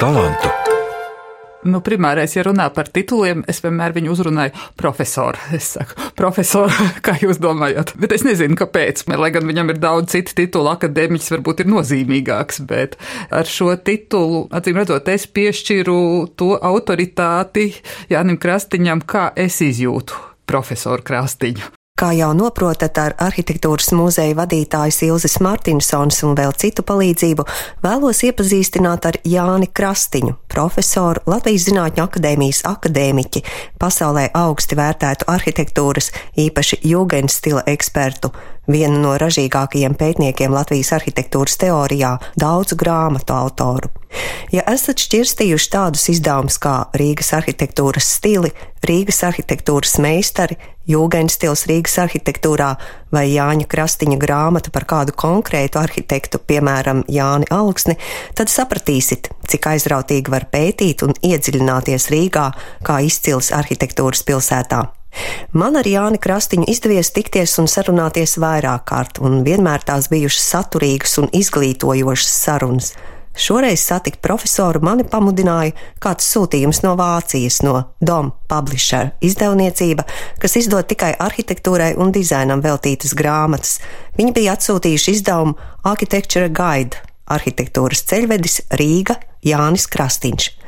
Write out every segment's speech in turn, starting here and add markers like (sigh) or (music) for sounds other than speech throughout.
talantu. Nu, primārais, ja runā par tituliem, es vienmēr viņu uzrunāju profesoru. Es saku, profesor, (laughs) kā jūs domājat? Bet es nezinu, kāpēc. Lai gan viņam ir daudz citu titulu, akadēmiķis varbūt ir nozīmīgāks, bet ar šo titulu, acīm redzot, es piešķiru to autoritāti Jānim Krastiņam, kā es izjūtu profesoru Krastiņu. Kā jau noprotat, ar arhitektūras muzeja vadītājas Ilzes Martinsons un vēl citu palīdzību vēlos iepazīstināt ar Jāni Krastiņu, profesoru Latvijas Zinātņu akadēmijas akadēmiķi, pasaulē augsti vērtētu arhitektūras, īpaši jūgens stila ekspertu, vienu no ražīgākajiem pētniekiem Latvijas arhitektūras teorijā, daudzu grāmatu autoru. Ja esat šķirstījuši tādus izdevumus kā Rīgas arhitektūras stili, Rīgas arhitektūras meistari, Jūgens stils Rīgas arhitektūrā vai Jāņa Krastiņa grāmata par kādu konkrētu arhitektu, piemēram, Jāni Alksni, tad sapratīsit, cik aizrautīgi var pētīt un iedziļināties Rīgā kā izcils arhitektūras pilsētā. Man ar Jāni Krastiņu izdevies tikties un sarunāties vairāk kārt, un vienmēr tās bijušas saturīgas un izglītojošas sarunas. Šoreiz satikt profesoru mani pamudināja kāds sūtījums no Vācijas, no Dom Publisher izdevniecība, kas izdod tikai arhitektūrai un dizainam veltītas grāmatas. Viņi bija atsūtījuši izdevumu Architecture Guide - arhitektūras ceļvedis Rīga Jānis Krastiņš.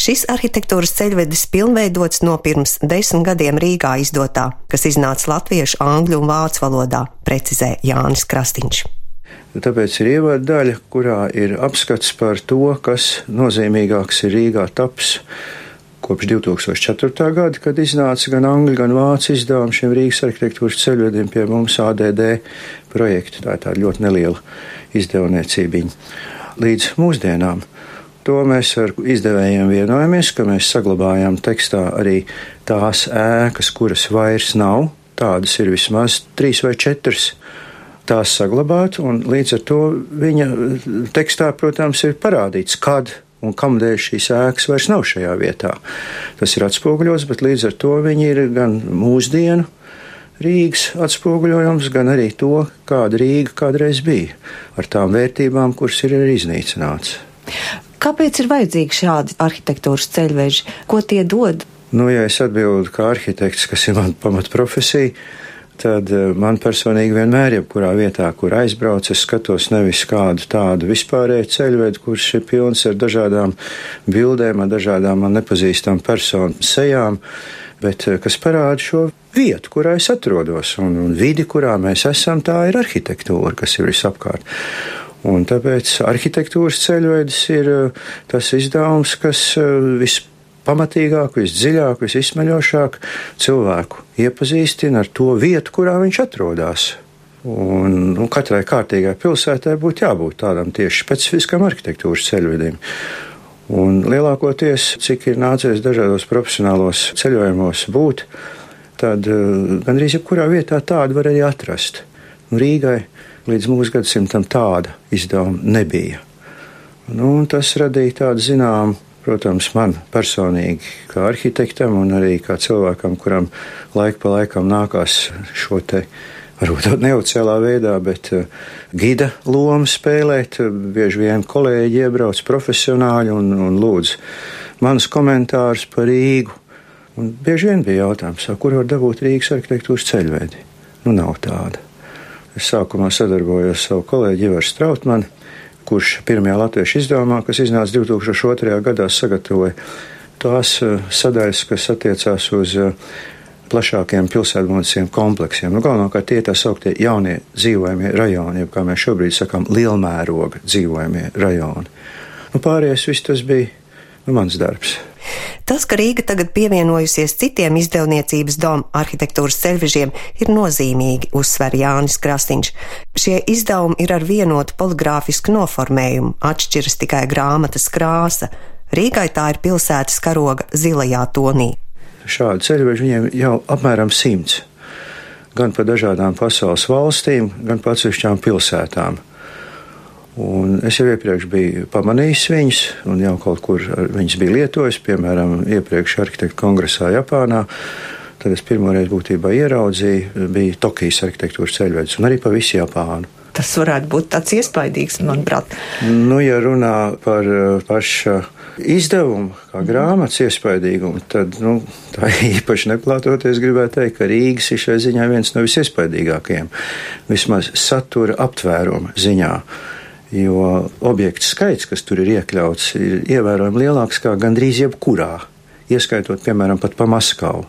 Šis arhitektūras ceļvedis pilnveidots no pirms desmit gadiem Rīgā izdotā, kas iznāca latviešu, angļu un vācu valodā, precizē Jānis Krastiņš. Tāpēc ir ievada daļa, kurā ir apskats par to, kas nozīmīgāks ir Rīgā taps kopš 2004. gada, kad iznāca gan angļu, gan vācu izdevumi šiem Rīgas arhitektūras ceļvediem pie mums ADD projektu. Tā ir tāda ļoti neliela izdevniecība līdz mūsdienām. To mēs ar izdevējiem vienojamies, ka mēs saglabājam tekstā arī tās ēkas, kuras vairs nav. Tādas ir vismaz trīs vai četras tās saglabāt, un līdz ar to viņa tekstā, protams, ir parādīts, kad un kamdēļ šīs ēkas vairs nav šajā vietā. Tas ir atspoguļots, bet līdz ar to viņi ir gan mūsdienu Rīgas atspoguļojums, gan arī to, kāda Rīga kādreiz bija, ar tām vērtībām, kuras ir iznīcināts. Kāpēc ir vajadzīgi šādi arhitektūras ceļveži? Ko tie dod? Nu, ja es atbildu kā arhitekts, kas ir mana pamatprofesija, tad eh, man personīgi vienmēr, jebkurā vietā, kur aizbrauc, es skatos nevis kādu tādu vispārēju ceļvedu, kurš ir pilns ar dažādām bildēm, ar dažādām man nepazīstamām personu sejām, bet eh, kas parāda šo vietu, kurā es atrodos, un, un vidi, kurā mēs esam, tā ir arhitektūra, kas ir visapkārt. Un tāpēc arhitektūras ceļvedis ir eh, tas izdevums, kas vispār pamatīgāk, visdziļāk, visizsmeļošāk cilvēku iepazīstina ar to vietu, kurā viņš atrodas. Un, un katrai kārtīgai pilsētai būtu jābūt tādam tieši specifiskam arhitektūras ceļvedim. Un lielākoties, cik ir nācies dažādos profesionālos ceļojumos būt, tad uh, gandrīz jebkurā vietā tādu var arī atrast. Un Rīgai līdz mūsu gadsimtam tāda izdevuma nebija. Nu, tas radīja tādu zināmu Protams, man personīgi, kā arhitektam un arī kā cilvēkam, kuram laika pa laikam nākās šo te varbūt (laughs) neoficiālā veidā, bet uh, gida lomu spēlēt. Bieži vien kolēģi iebrauc profesionāļi un, un lūdz manus komentārus par Rīgu. Un bieži vien bija jautājums, kur var dabūt Rīgas arhitektūras ceļvedi. Nu, nav tāda. Es sākumā sadarbojos ar savu kolēģi Ivaru Strautmanu kurš pirmajā latviešu izdevumā, kas iznāca 2002. gadā, sagatavoja tās eh, sadaļas, kas attiecās uz eh, plašākiem pilsētbūvniecības kompleksiem. Nu, galvenokārt tie tā sauktie jaunie dzīvojamie rajoni, jeb kā mēs šobrīd sakām, lielmēroga dzīvojamie rajoni. Nu, pārējais viss tas bija nu, mans darbs. Tas, ka Rīga tagad pievienojusies citiem izdevniecības domu arhitektūras ceļvežiem, ir nozīmīgi, uzsver Jānis Krasniņš. Šie izdevumi ir ar vienotu poligrāfisku noformējumu, atšķiras tikai grāmatas krāsa. Rīgai tā ir pilsētas karoga zilajā tonī. Šādu ceļvežu viņiem jau apmēram simts. Gan pa dažādām pasaules valstīm, gan pa atsevišķām pilsētām. Un es jau iepriekš biju pamanījis viņus, un jau kaut kur viņas bija lietojis, piemēram, iepriekš arhitektu kongresā Japānā. Tad es pirmoreiz būtībā ieraudzīju, bija Tokijas arhitektūras ceļvedis un arī pa visu Japānu. Tas varētu būt tāds iespaidīgs, manuprāt. Nu, ja runā par eh, paša izdevumu, kā grāmatas iespaidīgumu, tad nu, tā (laughs) īpaši neplātoties gribētu teikt, ka Rīgas ir šai ziņā viens no visiespaidīgākajiem, vismaz satura aptvēruma ziņā. Jo objektu skaits, kas tur ir iekļauts, ir ievērojami lielāks kā gandrīz jebkurā, ieskaitot, piemēram, pat pa Maskavu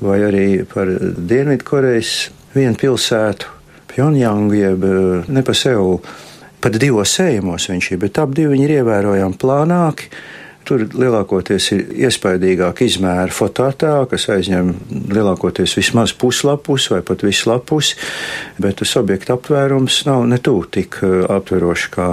vai arī par Dienvidkorejas vienu pilsētu, Pjonjangu, jeb ne pa Seulu pat divos sējumos viņš ir, bet divi viņi ir ievērojami plānāki. Tur lielākoties ir iespaidīgāk izmēra fototēlā, kas aizņem lielākoties vismaz puslapus vai pat visu lapus, bet tas objekta aptvērums nav ne tuvu tik uh, aptverošs kā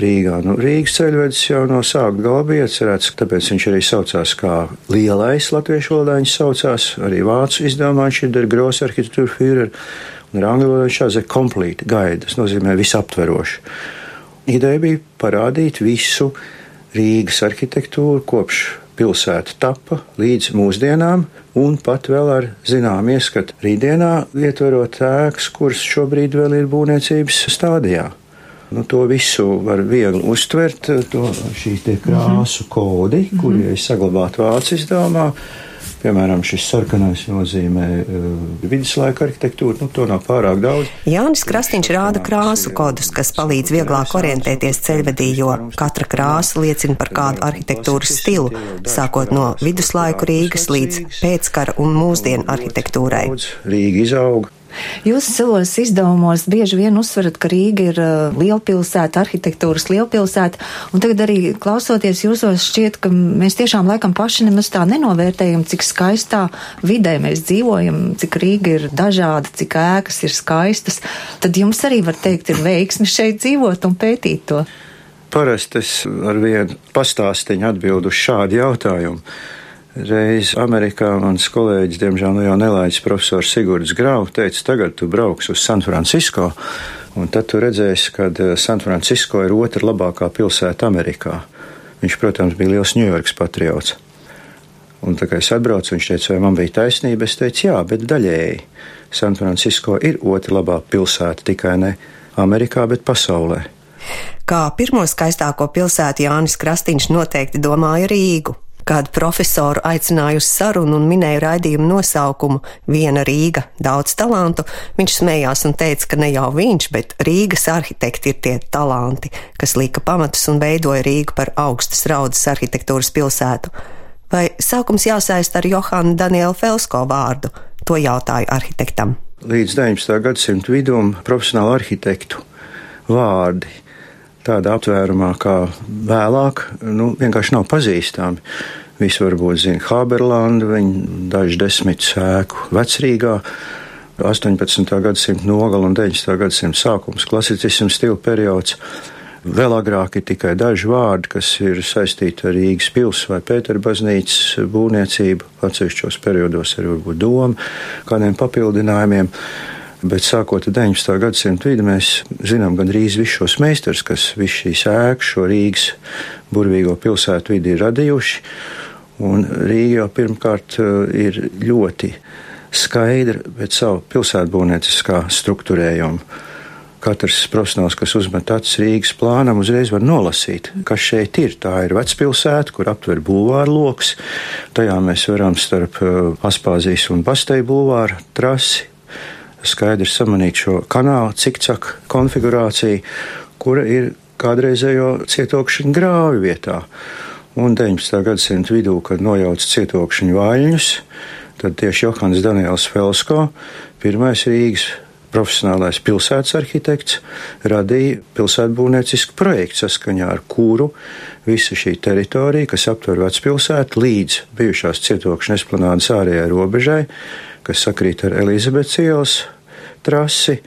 Rīgā. Nu, Rīgas ceļvedis jau no sākuma gala bija iecerēts, tāpēc viņš arī saucās kā lielais latviešu valodā, viņš saucās arī vācu izdevumā, viņš ir der Gross arhitektūra Führer un angļu valodā šāds ir complete guide, tas nozīmē visaptveroši. Ideja bija parādīt visu Rīgas arhitektūru kopš pilsēta tapa līdz mūsdienām, un pat vēl ar zinām ieskatu rītdienā, ietverot ēkas, kuras šobrīd vēl ir būvniecības stādijā. Nu, to visu var viegli uztvert, to šīs krāsu kodi, kuri ir saglabāti vācu izdevumā. Piemēram, šis sarkanais nozīmē uh, viduslaika arhitektūru, nu, to nav pārāk daudz. Jānis Krastīņš rāda krāsu kodus, kas palīdz vieglāk orientēties ceļvedī, jo katra krāsa liecina par kādu arhitektūras stilu, sākot no viduslaiku Rīgas līdz pēckara un mūsdienu arhitektūrai. Rīga izauga Jūs savos izdevumos bieži vien uzsverat, ka Rīga ir lielpilsēta, arhitektūras lielpilsēta, un tagad arī klausoties jūsos šķiet, ka mēs tiešām laikam paši nemaz tā nenovērtējam, cik skaistā vidē mēs dzīvojam, cik Rīga ir dažāda, cik ēkas ir skaistas. Tad jums arī var teikt, ir veiksmi šeit dzīvot un pētīt to. Parasti es ar vienu pastāstiņu atbildu uz šādu jautājumu. Reiz Amerikā mans kolēģis, diemžēl nu jau nelaiķis profesors Sigurds Grau, teica, tagad tu brauks uz San Francisco, un tad tu redzēsi, ka eh, San Francisco ir otra labākā pilsēta Amerikā. Viņš, protams, bija liels Ņujorkas patriots. Un tā kā es atbraucu, viņš teica, vai man bija taisnība, es teicu, jā, bet daļēji. San Francisco ir otra labā pilsēta tikai ne Amerikā, bet pasaulē. Kā pirmo skaistāko pilsētu Jānis Krastīņš noteikti domāja Rīgu. Kādu profesoru aicināju uz sarunu un minēju raidījumu nosaukumu Viena Rīga, daudz talantu, viņš smējās un teica, ka ne jau viņš, bet Rīgas arhitekti ir tie talanti, kas lika pamatus un veidoja Rīgu par augstas raudzes arhitektūras pilsētu. Vai sākums jāsaist ar Johanu Danielu Felsko vārdu? To jautāju arhitektam. Līdz 19. gadsimta vidum profesionālu arhitektu vārdi tādā aptvērumā kā vēlāk, nu, vienkārši nav pazīstami. Visi varbūt zina Haberlandu, viņa daži desmit sēku vecrīgā. 18. gadsimta nogala un 19. gadsimta sākums, klasicismu stila periods. Vēl agrāk ir tikai daži vārdi, kas ir saistīti ar Rīgas pilsētu vai Pētera baznīcas būvniecību, atsevišķos periodos arī varbūt doma, kādiem papildinājumiem. Bet sākot ar 19. gadsimtu vidi, mēs zinām gandrīz visus šos meistarus, kas visu šīs ēkas, šo Rīgas burvīgo pilsētu vidi ir radījuši. Un Rīga jau pirmkārt eh, ir ļoti skaidra pēc savu pilsētbūvnieciskā struktūrējuma. Katrs profesionāls, kas uzmet acis Rīgas plānam, uzreiz var nolasīt, kas šeit ir. Tā ir vecpilsēta, kur aptver bulvāru lokus. Tajā mēs varam starp eh, Aspāzijas un Basteju bulvāru trasi skaidri samanīt šo kanālu cikcak konfigurāciju, kura ir kādreizējo cietokšņu grāvi vietā. Un 19. gadsimta vidū, kad nojauca cietokšņu vaļņus, tad tieši Johans Daniels Felsko, pirmais Rīgas profesionālais pilsētas arhitekts, radīja pilsētbūvniecisku projektu, saskaņā ar kuru visa šī teritorija, kas aptver vecpilsētu līdz bijušās cietokšņa esplanādes ārējai robežai, kas sakrīt ar Elizabetes trasi,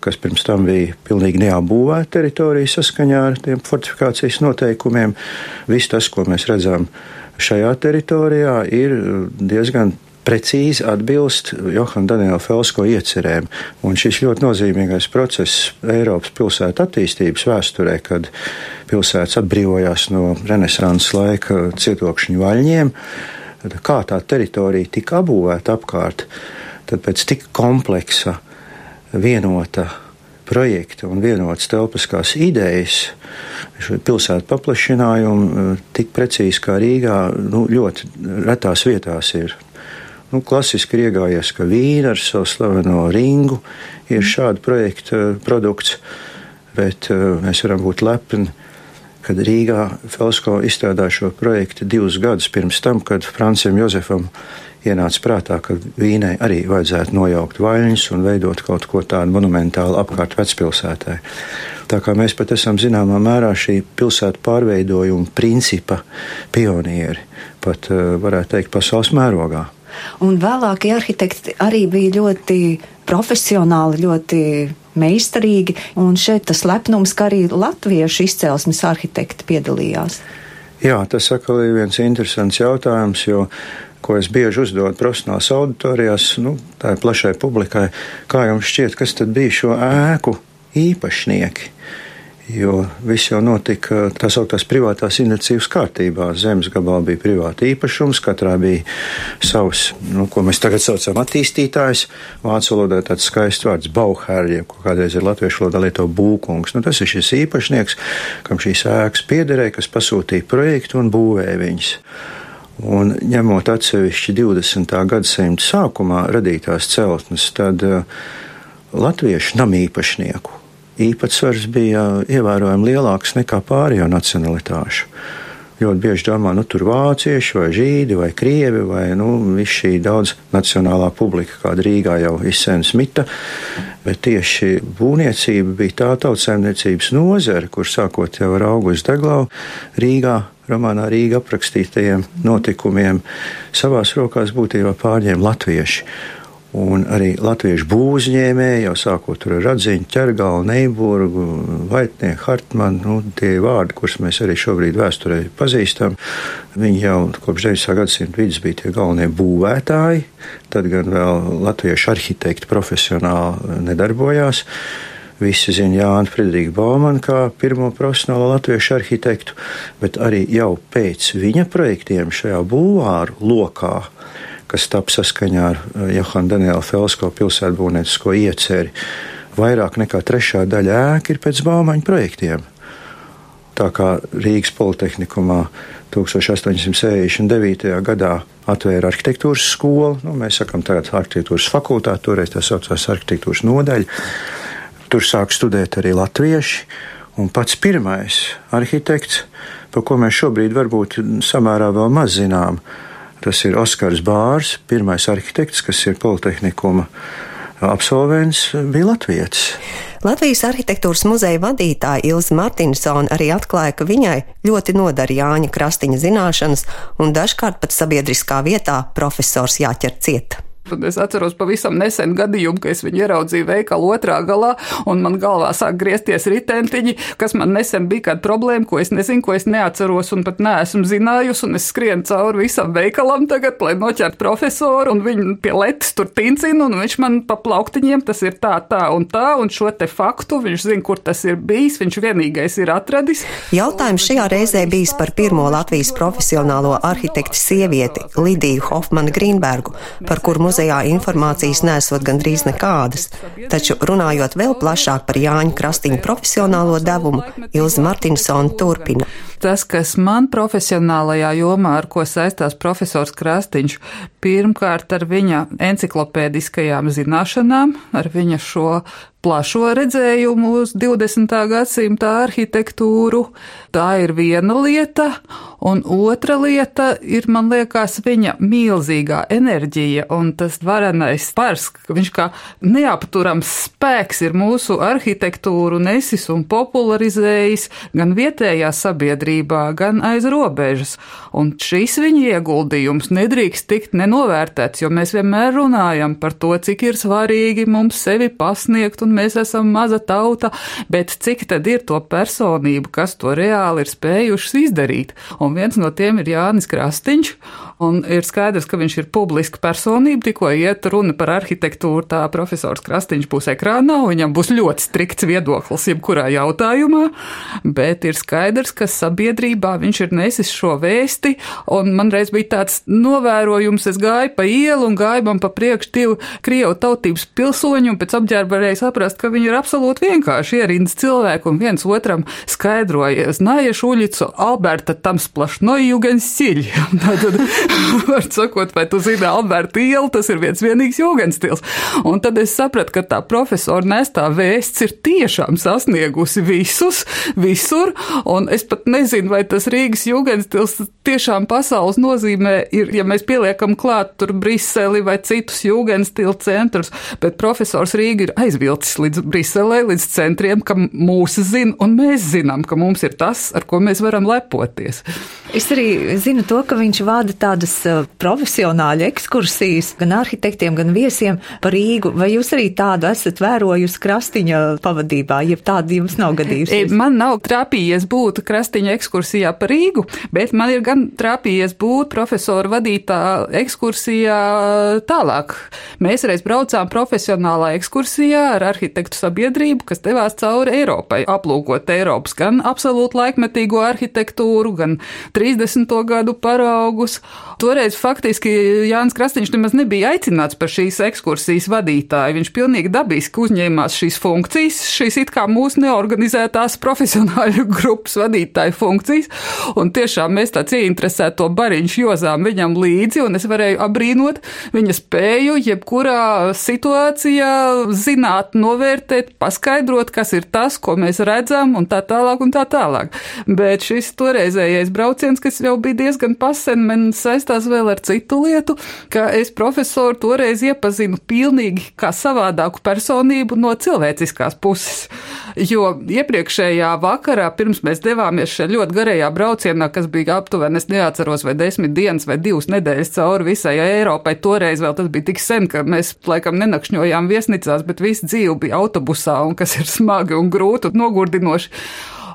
kas pirms tam bija pilnīgi neapbūvēta teritorija saskaņā ar tiem fortifikācijas noteikumiem. Viss tas, ko mēs redzam šajā teritorijā, ir diezgan precīzi atbilst Johana Daniela Felsko iecerēm. Un šis ļoti nozīmīgais process Eiropas pilsētu attīstības vēsturē, kad pilsētas atbrīvojās no renesanses laika cietokšņu vaļņiem, kā tā teritorija tika apbūvēta apkārt, tad pēc tik kompleksa, vienota projekta un vienotas telpiskās idejas, pilsētu paplašinājumu tik precīzi kā Rīgā, nu, ļoti retās vietās ir. Nu, klasiski ir iegājies, ka Vīna ar savu slaveno ringu ir šāda projekta produkts, bet mēs varam būt lepni kad Rīgā Felsko izstrādāja šo projektu divus gadus pirms tam, kad Francijam Jozefam ienāca prātā, ka Vīnai arī vajadzētu nojaukt vaļņus un veidot kaut ko tādu monumentālu apkārt vecpilsētai. Tā kā mēs pat esam zināmā mērā šī pilsētu pārveidojuma principa pionieri, pat eh, varētu teikt pasaules mērogā. Un vēlākie arhitekti arī bija ļoti profesionāli, ļoti meistarīgi, un šeit tas lepnums, ka arī latviešu izcelsmes arhitekti piedalījās. Jā, tas atkal ir viens interesants jautājums, jo, ko es bieži uzdodu profesionālās auditorijās, nu, tā ir plašai publikai, kā jums šķiet, kas tad bija šo ēku īpašnieki? Jo viss jau notika tā sauktās privātās iniciatīvas kārtībā. Zemes gabalā bija privāta īpašums, katrā bija savs, nu, ko mēs tagad saucam attīstītājs. Vācu valodā tāds skaists vārds Bauhērļa, ko kādreiz ir latviešu valodā lieto būkungs. Nu, tas ir šis īpašnieks, kam šīs ēkas piederēja, kas pasūtīja projektu un būvēja viņas. Un ņemot atsevišķi 20. gadsimta sākumā radītās celtnes, tad uh, latviešu namīpašnieku īpatsvars bija ievērojami lielāks nekā pārējo nacionalitāšu. Ļoti bieži domā, nu, tur vācieši vai žīdi vai krievi vai nu, viss šī daudz nacionālā publika, kāda Rīgā jau izsēnas mita, bet tieši būvniecība bija tā tautsēmniecības nozara, kur sākot jau ar augustu deglau Rīgā romānā Rīga aprakstītajiem notikumiem savās rokās būtībā pārņēma latvieši. Un arī latviešu būvniecēji, jau sākot ar Radziņu, ķergalu, Neiburgu, Vaitnieku, Hartmanu, nu, tie vārdi, kurus mēs arī šobrīd vēsturē pazīstam, viņi jau kopš 9. gadsimta vidus bija tie galvenie būvētāji, tad gan vēl latviešu arhitekti profesionāli nedarbojās. Visi zina Jānu Friedriču Baumanu kā pirmo profesionālo latviešu arhitektu, bet arī jau pēc viņa projektiem šajā būvāru lokā kas tap saskaņā ar eh, Johana Daniela Felsko pilsētbūvniecisko ieceri. Vairāk nekā trešā daļa ēka ir pēc baumaņu projektiem. Tā kā Rīgas Politehnikumā 1869. gadā atvēra arhitektūras skolu, nu, mēs sakām, tagad arhitektūras fakultāte, toreiz tā saucās arhitektūras nodaļa. Tur sāk studēt arī latvieši, un pats pirmais arhitekts, par ko mēs šobrīd varbūt samērā vēl maz zinām, Tas ir Oskars Bārs, pirmais arhitekts, kas ir Politehnikuma absolvents, bija Latvijas. Latvijas arhitektūras muzeja vadītāja Ilza Martinsona arī atklāja, ka viņai ļoti nodara Jāņa Krastiņa zināšanas, un dažkārt pat sabiedriskā vietā profesors jāķer cieta. Un es atceros pavisam nesen gadījumu, ka es viņu ieraudzīju veikalu otrā galā, un man galvā sāk griezties ritentiņi, kas man nesen bija kāda problēma, ko es nezinu, ko es neatceros un pat neesmu zinājusi, un es skrienu cauri visam veikalam tagad, lai noķertu profesoru, un viņu pie letes tur tincinu, un viņš man pa plauktiņiem tas ir tā, tā un tā, un šo te faktu viņš zina, kur tas ir bijis, viņš vienīgais ir atradis. Jautājums šajā reizē bijis par pirmo Latvijas profesionālo arhitektu sievieti Lidiju Hofmanu Grīnbergu, par kur muzeja muzejā informācijas nesot gandrīz nekādas, taču runājot vēl plašāk par Jāņa Krastiņa profesionālo devumu, Ilza Martinsona turpina. Tas, kas man profesionālajā jomā, ar ko saistās profesors Krastiņš, pirmkārt ar viņa enciklopēdiskajām zināšanām, ar viņa šo plašo redzējumu uz 20. gadsimta arhitektūru. Tā ir viena lieta, un otra lieta ir, man liekas, viņa milzīgā enerģija un tas varenais spars, ka viņš kā neapturams spēks ir mūsu arhitektūru nesis un popularizējis gan vietējā sabiedrībā, gan aiz robežas. Un šis viņa ieguldījums nedrīkst tikt nenovērtēts, jo mēs vienmēr runājam par to, cik ir svarīgi mums sevi pasniegt un un mēs esam maza tauta, bet cik tad ir to personību, kas to reāli ir spējušas izdarīt? Un viens no tiem ir Jānis Krastiņš, Un ir skaidrs, ka viņš ir publiska personība, tikko iet runa par arhitektūru, tā profesors Krastīņš būs ekrānā, viņam būs ļoti strikts viedoklis jebkurā jautājumā, bet ir skaidrs, ka sabiedrībā viņš ir nesis šo vēsti, un man reiz bija tāds novērojums, es gāju pa ielu un gāju man pa priekšu divu Krievu tautības pilsoņu, un pēc apģērba varēja saprast, ka viņi ir absolūti vienkārši ierindas cilvēki, un viens otram skaidroja, Znaiešu ulicu Alberta tam splašnoju gan siļ. (laughs) Tad, (laughs) var sakot, vai tu zini Alberta ielu, tas ir viens vienīgs jūgenstils. Un tad es sapratu, ka tā profesora nestā vēsts ir tiešām sasniegusi visus, visur, un es pat nezinu, vai tas Rīgas jūgenstils tiešām pasaules nozīmē ir, ja mēs pieliekam klāt tur Briseli vai citus jūgenstilu centrus, bet profesors Rīga ir aizvilcis līdz Briselē, līdz centriem, ka mūs zina, un mēs zinām, ka mums ir tas, ar ko mēs varam lepoties. Es arī zinu to, ka viņš vada tādas uh, profesionāļu ekskursijas gan arhitektiem, gan viesiem par Rīgu. Vai jūs arī tādu esat vērojusi krastiņa pavadībā, ja tāda jums nav gadījusies? Man nav trāpījies būt krastiņa ekskursijā par Rīgu, bet man ir gan trāpījies būt profesoru vadītā ekskursijā tālāk. Mēs reiz braucām profesionālā ekskursijā ar arhitektu sabiedrību, kas devās cauri Eiropai, aplūkot Eiropas gan absolūti laikmetīgo arhitektūru, gan 30. gadu paraugus. Toreiz faktiski Jānis Krastīņš nemaz nebija aicināts par šīs ekskursijas vadītāju. Viņš pilnīgi dabiski uzņēmās šīs funkcijas, šīs it kā mūsu neorganizētās profesionāļu (laughs) grupas vadītāju funkcijas, un tiešām mēs tāds ieinteresēto bariņš jozām viņam līdzi, un es varēju abrīnot viņa spēju jebkurā situācijā zināt, novērtēt, paskaidrot, kas ir tas, ko mēs redzam, un tā tālāk un tā tālāk. Bet šis toreizējais brauciens, kas jau bija diezgan pasen, man saistās vēl ar citu lietu, ka es profesoru toreiz iepazinu pilnīgi kā savādāku personību no cilvēciskās puses. Jo iepriekšējā vakarā, pirms mēs devāmies šajā ļoti garajā braucienā, kas bija aptuveni, es neatceros, vai desmit dienas vai divas nedēļas cauri visai Eiropai, toreiz vēl tas bija tik sen, ka mēs laikam nenakšņojām viesnīcās, bet visu dzīvi bija autobusā, un kas ir smagi un grūti un nogurdinoši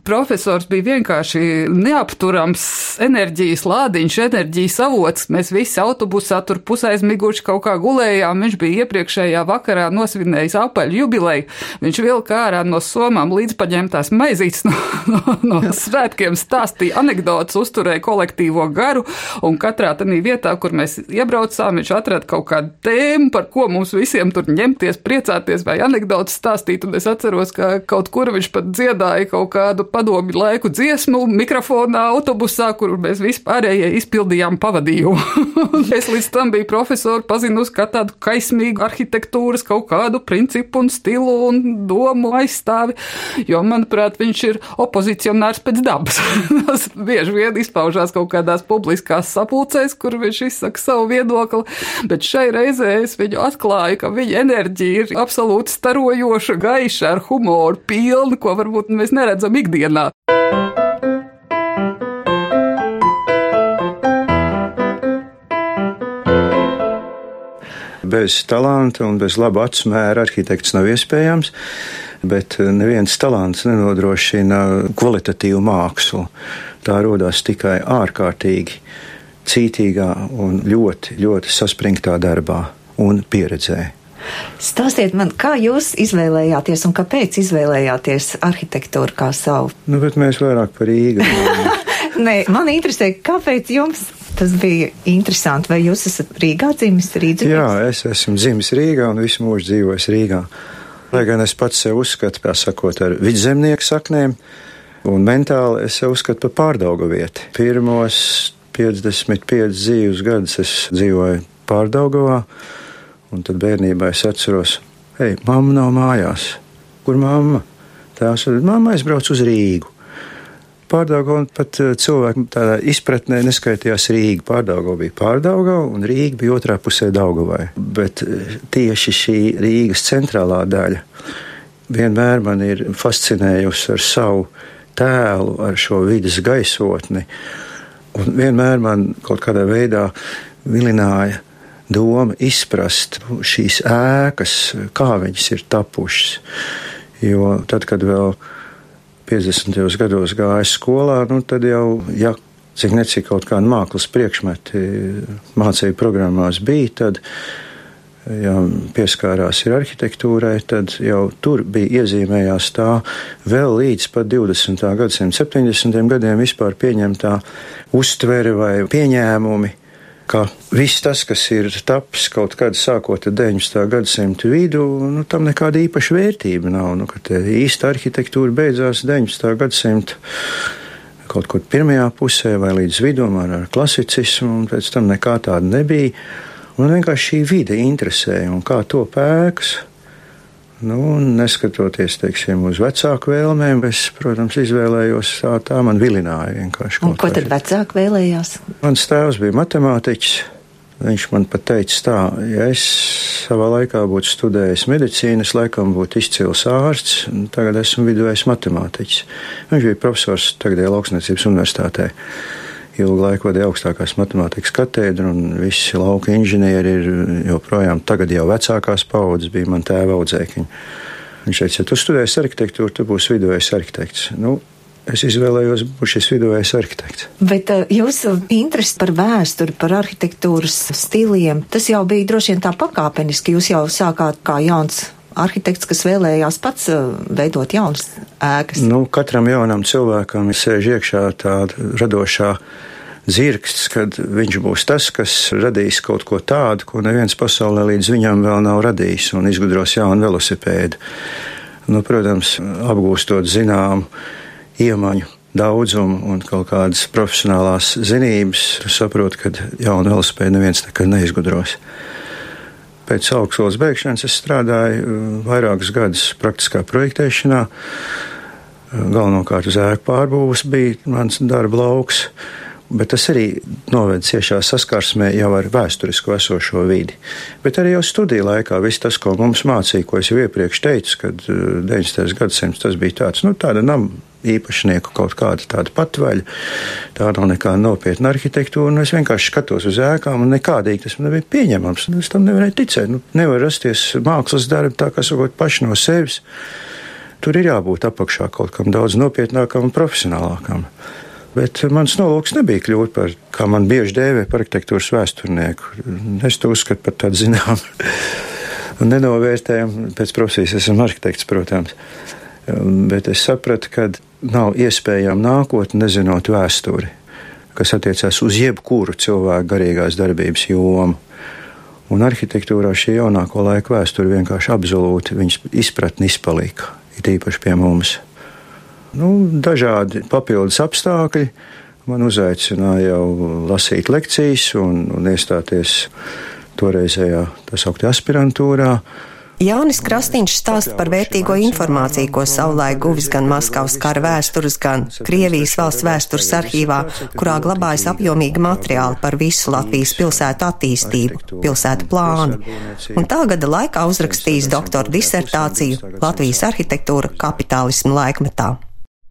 profesors bija vienkārši neapturams enerģijas lādiņš, enerģijas avots. Mēs visi autobusā tur pusaizmiguši kaut kā gulējām. Viņš bija iepriekšējā vakarā nosvinējis apaļu jubileju. Viņš vilka ārā no somām līdz paņemtās maizītes no, no, no svētkiem, stāstīja anekdotas, uzturēja kolektīvo garu, un katrā tādā vietā, kur mēs iebraucām, viņš atrada kaut kādu tēmu, par ko mums visiem tur ņemties, priecāties vai anekdotas stāstīt. Un es atceros, ka kaut kur viņš pat dziedāja kaut kādu padomju laiku dziesmu mikrofonā autobusā, kur mēs vispārējie izpildījām pavadījumu. (laughs) es līdz tam biju profesori pazinusi kā tādu kaismīgu arhitektūras kaut kādu principu un stilu un domu aizstāvi, jo, manuprāt, viņš ir opozicionārs pēc dabas. (laughs) Tas bieži vien izpaužās kaut kādās publiskās sapulcēs, kur viņš izsaka savu viedokli, bet šai reizē es viņu atklāju, ka viņa enerģija ir absolūti starojoša, gaiša, ar humoru pilna, ko varbūt mēs neredzam ikdienā ikdienā. Bez talanta un bez laba atsmēra arhitekts nav iespējams, bet neviens talants nenodrošina kvalitatīvu mākslu. Tā rodas tikai ārkārtīgi cītīgā un ļoti, ļoti saspringtā darbā un pieredzē. Stāstiet man, kā jūs izvēlējāties un kāpēc izvēlējāties arhitektūru kā savu? (laughs) Nu, bet mēs vairāk par Rīgu. (laughs) Nē, man interesē, kāpēc jums tas bija interesanti. Vai jūs esat Rīgā dzimis Rīgā? Jā, es esmu dzimis Rīgā un visu mūžu dzīvojis Rīgā. Lai gan es pats sev uzskatu, kā sakot, ar vidzemnieku saknēm, un mentāli es sev uzskatu par pārdaugu vietu. Pirmos 55 dzīves gadus es dzīvoju pārdaugavā. Un tad bērnībā es atceros, hei, mamma nav mājās. Kur mamma? Tās ir mamma aizbrauc uz Rīgu. Pārdaugo un pat eh, cilvēku tādā izpratnē neskaitījās Rīga. Pārdaugo bija pārdaugo un Rīga bija otrā pusē Daugavai. Bet eh, tieši šī Rīgas centrālā daļa vienmēr man ir fascinējusi ar savu tēlu, ar šo vidas gaisotni. Un vienmēr man kaut kādā veidā vilināja doma izprast šīs ēkas, kā viņas ir tapušas. Jo tad, kad vēl 50. gados gāju skolā, nu, tad jau, ja cik necik kaut kāda mākslas priekšmeti mācību programmās bija, tad, ja pieskārās ir arhitektūrai, tad jau tur bija iezīmējās tā vēl līdz pat 20. gadsimta 70. gadiem vispār pieņemtā uztvere vai pieņēmumi ka viss tas, kas ir tapis kaut kad sākot ar 19. gadsimtu vidu, nu, tam nekāda īpaša vērtība nav. Nu, īsta arhitektūra beidzās 19. gadsimta kaut kur pirmajā pusē vai līdz vidum ar, ar klasicismu, un pēc tam nekā tāda nebija. Man vienkārši šī vide interesēja un kā to pēkas. Nu, neskatoties teiksim, uz vecāku vēlmēm, es, protams, izvēlējos tā, tā man vilināja vienkārši. Un ko tad vecāki vēlējās? Mans tēvs bija matemātiķis. Viņš man pat teica, tā, ja es savā laikā būtu studējis medicīnu, es laikam būtu izcils ārsts, tagad esmu viduvējs matemātiķis. Viņš bija profesors tagadējā Lauksniecības universitātē. Ilgu laiku vadīja augstākās matemātikas katedru, un visi lauka inženieri ir joprojām tagad jau vecākās paudzes, bija man tēva audzēkiņi. Viņš teica, ja tu studēsi arhitektūru, tu būsi viduvējs arhitekts. Nu, es izvēlējos būt šis viduvējs arhitekts. Bet uh, jūsu interesi par vēsturi, par arhitektūras stiliem, tas jau bija droši vien tā pakāpeniski. Jūs jau sākāt kā jauns arhitekts, kas vēlējās pats uh, veidot jaunas ēkas. Nu, katram jaunam cilvēkam ir sēž iekšā tāda radošā. Zirgsts, kad viņš būs tas, kas radīs kaut ko tādu, ko neviens pasaulē līdz viņam vēl nav radījis, un izgudros jaunu velosipēdu. Nu, protams, apgūstot zināmu iemaņu daudzumu un kaut kādas profesionālās zinības, tu saproti, ka jaunu velospēdu neviens nekad neizgudros. Pēc augstskolas beigšanas es strādāju uh, vairākus gadus praktiskā projektēšanā. Uh, galvenokārt uz ēku pārbūves bija mans darba lauks bet tas arī noved ciešā saskarsmē jau ar vēsturisko esošo vidi. Bet arī jau studiju laikā viss tas, ko mums mācīja, ko es jau iepriekš teicu, kad 90. Uh, gadsimts tas bija tāds, nu, tāda nama īpašnieku kaut kāda tāda patvaļa. Tā nav nekāda nopietna arhitektūra. Nu, es vienkārši skatos uz ēkām, un nekādīgi tas man nebija pieņemams. Nu, es tam nevarēju ticēt. Nu, nevar rasties mākslas darbi tā, kā sakot, paši no sevis. Tur ir jābūt apakšā kaut kam daudz nopietnākam un profesionālākam. Bet mans nolūks nebija kļūt par, kā man bieži dēvē, par arhitektūras vēsturnieku. Es to uzskatu par tādu zinām (laughs) un nenovērtējumu. Pēc profesijas esmu arhitekts, protams. Bet es sapratu, ka nav iespējama nākotne, nezinot vēsturi, kas attiecās uz jebkuru cilvēku garīgās darbības jomu. Un arhitektūrā šī jaunāko laiku vēsture vienkārši absolūti viņas izpratni izpalika, it īpaši pie mums. Nu, dažādi papildus apstākļi man uzaicināja jau lasīt lekcijas un, un iestāties toreizējā tā sauktā aspirantūrā. Jānis Krastīņš stāsta par vērtīgo informāciju, ko savulaik guvis gan Maskavas kara vēstures, gan Krievijas valsts vēstures arhīvā, kurā glabājas apjomīgi materiāli par visu Latvijas pilsētu attīstību, pilsētu plānu. Un tā gada laikā uzrakstījis doktora disertāciju Latvijas arhitektūra kapitālismu laikmetā.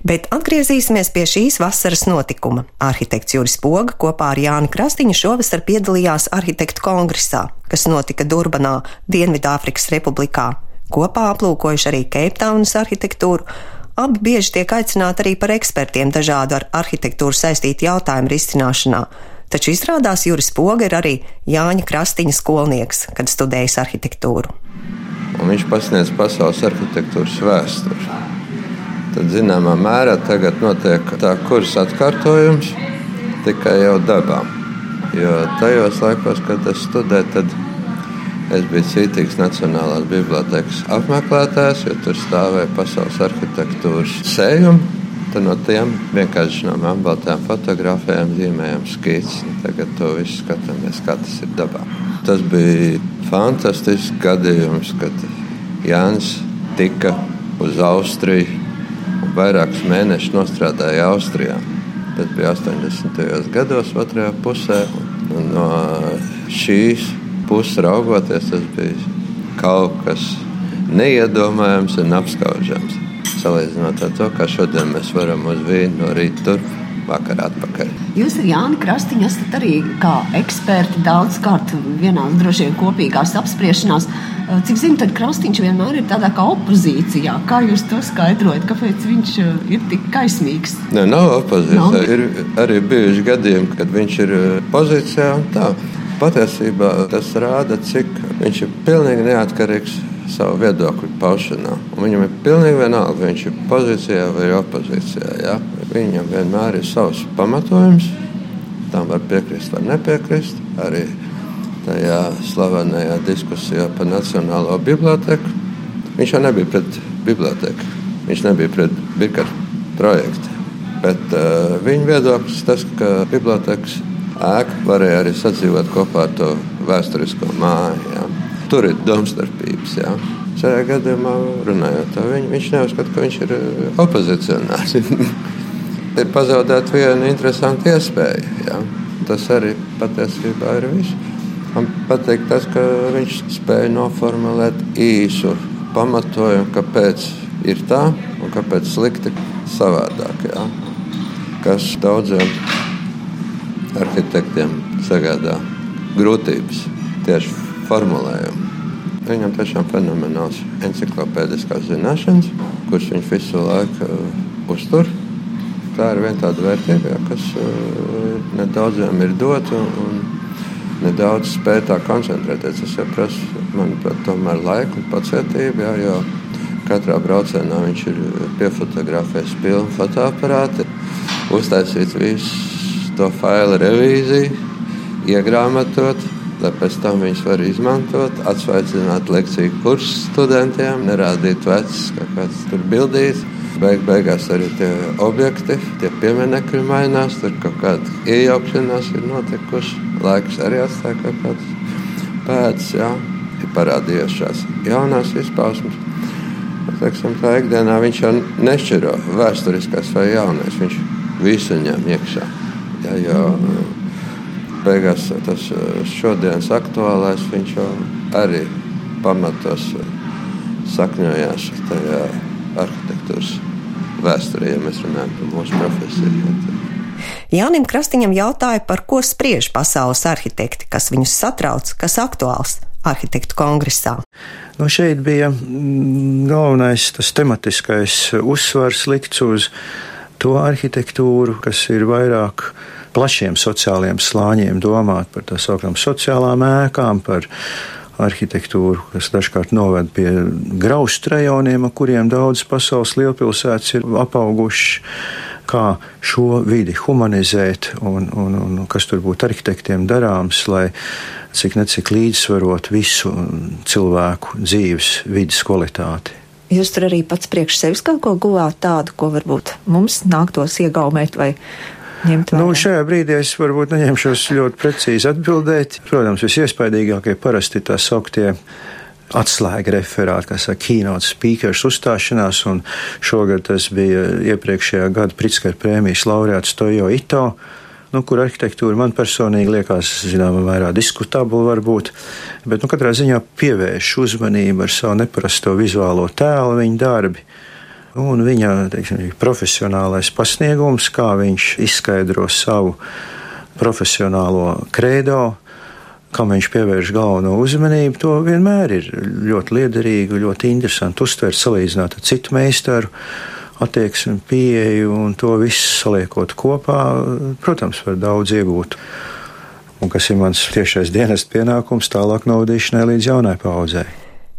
Bet atgriezīsimies pie šīs vasaras notikuma. Arhitekts Juris Poga kopā ar Jāni Krastiņu šovasar piedalījās arhitektu kongresā, kas notika Durbanā, Dienvidāfrikas Republikā. Kopā aplūkojuši arī Keiptaunas arhitektūru. Abi bieži tiek aicināti arī par ekspertiem dažādu ar arhitektūru saistītu jautājumu risināšanā. Taču izrādās Juris Poga ir arī Jāņa Krastiņa skolnieks, kad studējis arhitektūru. Un viņš pasniedz pasaules arhitektūras vēsturi tad zināmā mērā tagad notiek tā kursa atkārtojums tikai jau dabā. Jo tajos laikos, kad es studēju, tad es biju cītīgs Nacionālās bibliotekas apmeklētājs, jo tur stāvēja pasaules arhitektūras sējumi. No tiem vienkārši no melnbaltām fotografijām zīmējām skices. Tagad to visu skatāmies, kā tas ir dabā. Tas bija fantastisks gadījums, kad Jānis tika uz Austriju vairākus mēnešus nostrādāja Austrijā. Tas bija 80. gados, otrajā pusē. Un no šīs puses raugoties, tas bija kaut kas neiedomājams un apskaužams. Salīdzinot ar to, kā šodien mēs varam uz vīnu no rīta turp vakarā atpakaļ. Jūs ar Jāni Krastiņu esat arī kā eksperti daudz kārt vienās droši vien kopīgās apspriešanās. Cik zinu, tad Krastiņš vienmēr ir tādā kā opozīcijā. Kā jūs to skaidrojat? Kāpēc viņš ir tik kaismīgs? Nē, nav opozīcija. Nav. Ir arī bijuši gadījumi, kad viņš ir pozīcijā un tā. Patiesībā tas rāda, cik viņš ir pilnīgi neatkarīgs savu viedokļu paušanā. Un viņam ir pilnīgi vienalga, vai viņš ir pozīcijā vai opozīcijā. Ja? Viņam vienmēr ir savs pamatojums. Tam var piekrist, var nepiekrist. Arī tajā slavenajā diskusijā par Nacionālo biblioteku. Viņš jau nebija pret biblioteku, viņš nebija pret Bikaru projektu. Bet uh, viņa viedoklis tas, ka bibliotekas ēka varēja arī sadzīvot kopā ar to vēsturisko māju. Ja. Tur ir domstarpības. Ja. Šajā gadījumā runājot, viņ, viņš neuzskata, ka viņš ir eh, opozicionārs. (laughs) ir pazaudēta viena interesanta iespēja. Ja. Tas arī patiesībā ir viss. Man patīk tas, ka viņš spēja noformulēt īsu pamatojumu, kāpēc ir tā un kāpēc slikti savādāk. Ja. Kas daudziem arhitektiem sagādā grūtības tieši formulējumu. Viņam tiešām fenomenāls encyklopēdiskās zināšanas, kuras viņš visu laiku uh, uztur. Tā ir viena tāda vērtība, ja, kas uh, nedaudziem ir dota un nedaudz spēj tā koncentrēties. Tas jau prasa, manuprāt, tomēr laiku un pacietību, ja, jo katrā braucienā viņš ir piefotografējis pilnu fotoaparātu, uztaisīts viss to failu revīziju, iegrāmatot, lai pēc tam viņus var izmantot, atsveicināt lekciju kursu studentiem, nerādīt vecas kaut kādas tur bildītas. Beig, beigās arī tie objekti, tie pieminekļi mainās, tur kaut kāda iejaukšanās ir notikusi. Laiks arī atstāja kaut kādas pēdas, jā, ir parādījušās šās jaunās izpausmes. Teiksim, tā ikdienā viņš jau nešķiro vēsturiskās vai jaunais, viņš visu ņem iekšā. Ja, jo beigās tas šodienas aktuālais viņš jau arī pamatos sakņojās tajā arhitektūras vēsturē, ja mēs runājam par mūsu profesiju. Jānim Krastiņam jautāja, par ko spriež pasaules arhitekti, kas viņus satrauc, kas aktuāls arhitektu kongresā. Nu, šeit bija mm, galvenais tas tematiskais uzsvars likts uz to arhitektūru, kas ir vairāk plašiem sociāliem slāņiem domāt par tā saucamām sociālām ēkām, par arhitektūru, kas dažkārt noved pie graustu rajoniem, ar kuriem daudz pasaules lielpilsētas ir apaugušas, kā šo vidi humanizēt un, un, un kas tur būtu arhitektiem darāms, lai cik necik līdzsvarot visu cilvēku dzīves vidas kvalitāti. Jūs tur arī pats priekš sevis kaut ko guvāt tādu, ko varbūt mums nāktos iegaumēt vai ņemt vērā? Nu, šajā brīdī es varbūt neņemšos ļoti precīzi atbildēt. Protams, visiespaidīgākie parasti tā sauktie atslēga referāti, kas ir keynote speakers uzstāšanās, un šogad tas bija iepriekšējā gada Pritzker prēmijas laureāts Tojo Ito, nu, kur arhitektūra man personīgi liekas, zināmā mērā, diskutabla varbūt, bet, nu, katrā ziņā pievērš uzmanību ar savu neparasto vizuālo tēlu viņa darbi un viņa teiksim, profesionālais pasniegums, kā viņš izskaidro savu profesionālo kredo, kam viņš pievērš galveno uzmanību, to vienmēr ir ļoti liederīgi, ļoti interesanti uztvert, salīdzināt ar citu meistaru attieksmi, pieeju un to visu saliekot kopā, protams, var daudz iegūt. Un kas ir mans tiešais dienas pienākums tālāk novadīšanai līdz jaunai paudzei.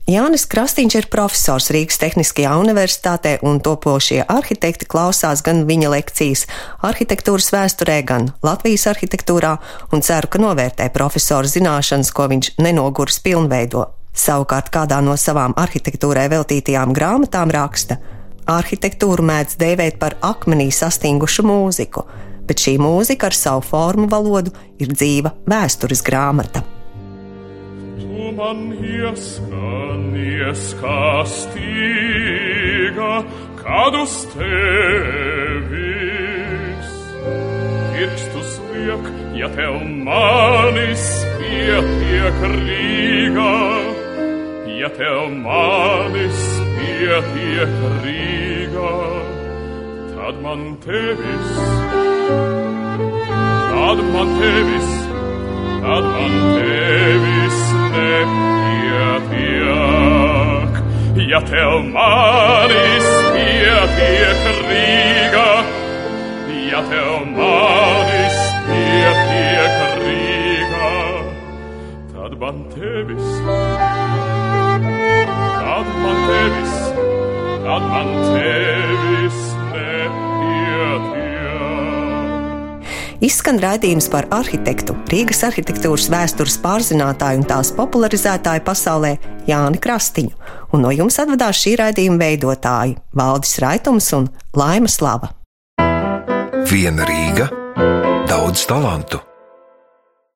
Jānis Krastīņš ir profesors Rīgas Tehniskajā universitātē, un topošie arhitekti klausās gan viņa lekcijas arhitektūras vēsturē, gan Latvijas arhitektūrā, un ceru, ka novērtē profesora zināšanas, ko viņš nenogurs pilnveido. Savukārt kādā no savām arhitektūrai veltītajām grāmatām raksta: Arhitektūru mēdz dēvēt par akmenī sastingušu mūziku, bet šī mūzika ar savu formu valodu ir dzīva vēstures grāmata man ieskanies castiga, kad uz tevis pirkstus liek, ja tev manis pietiek Rīgā, ja tev manis pietiek Rīgā. tad man tevis, tad man tevis, tad man tevis nepietiek. Ja tev manis pietiek Rīga, ja tev manis pietiek Rīga, tad man tevis, tad man tevis, tad man tevis Izskan raidījums par arhitektu, Rīgas arhitektūras vēstures pārzinātāju un tās popularizētāju pasaulē Jāni Krastiņu, un no jums atvadās šī raidījuma veidotāji Valdis Raitums un Laima Slava. Viena Rīga, daudz talantu.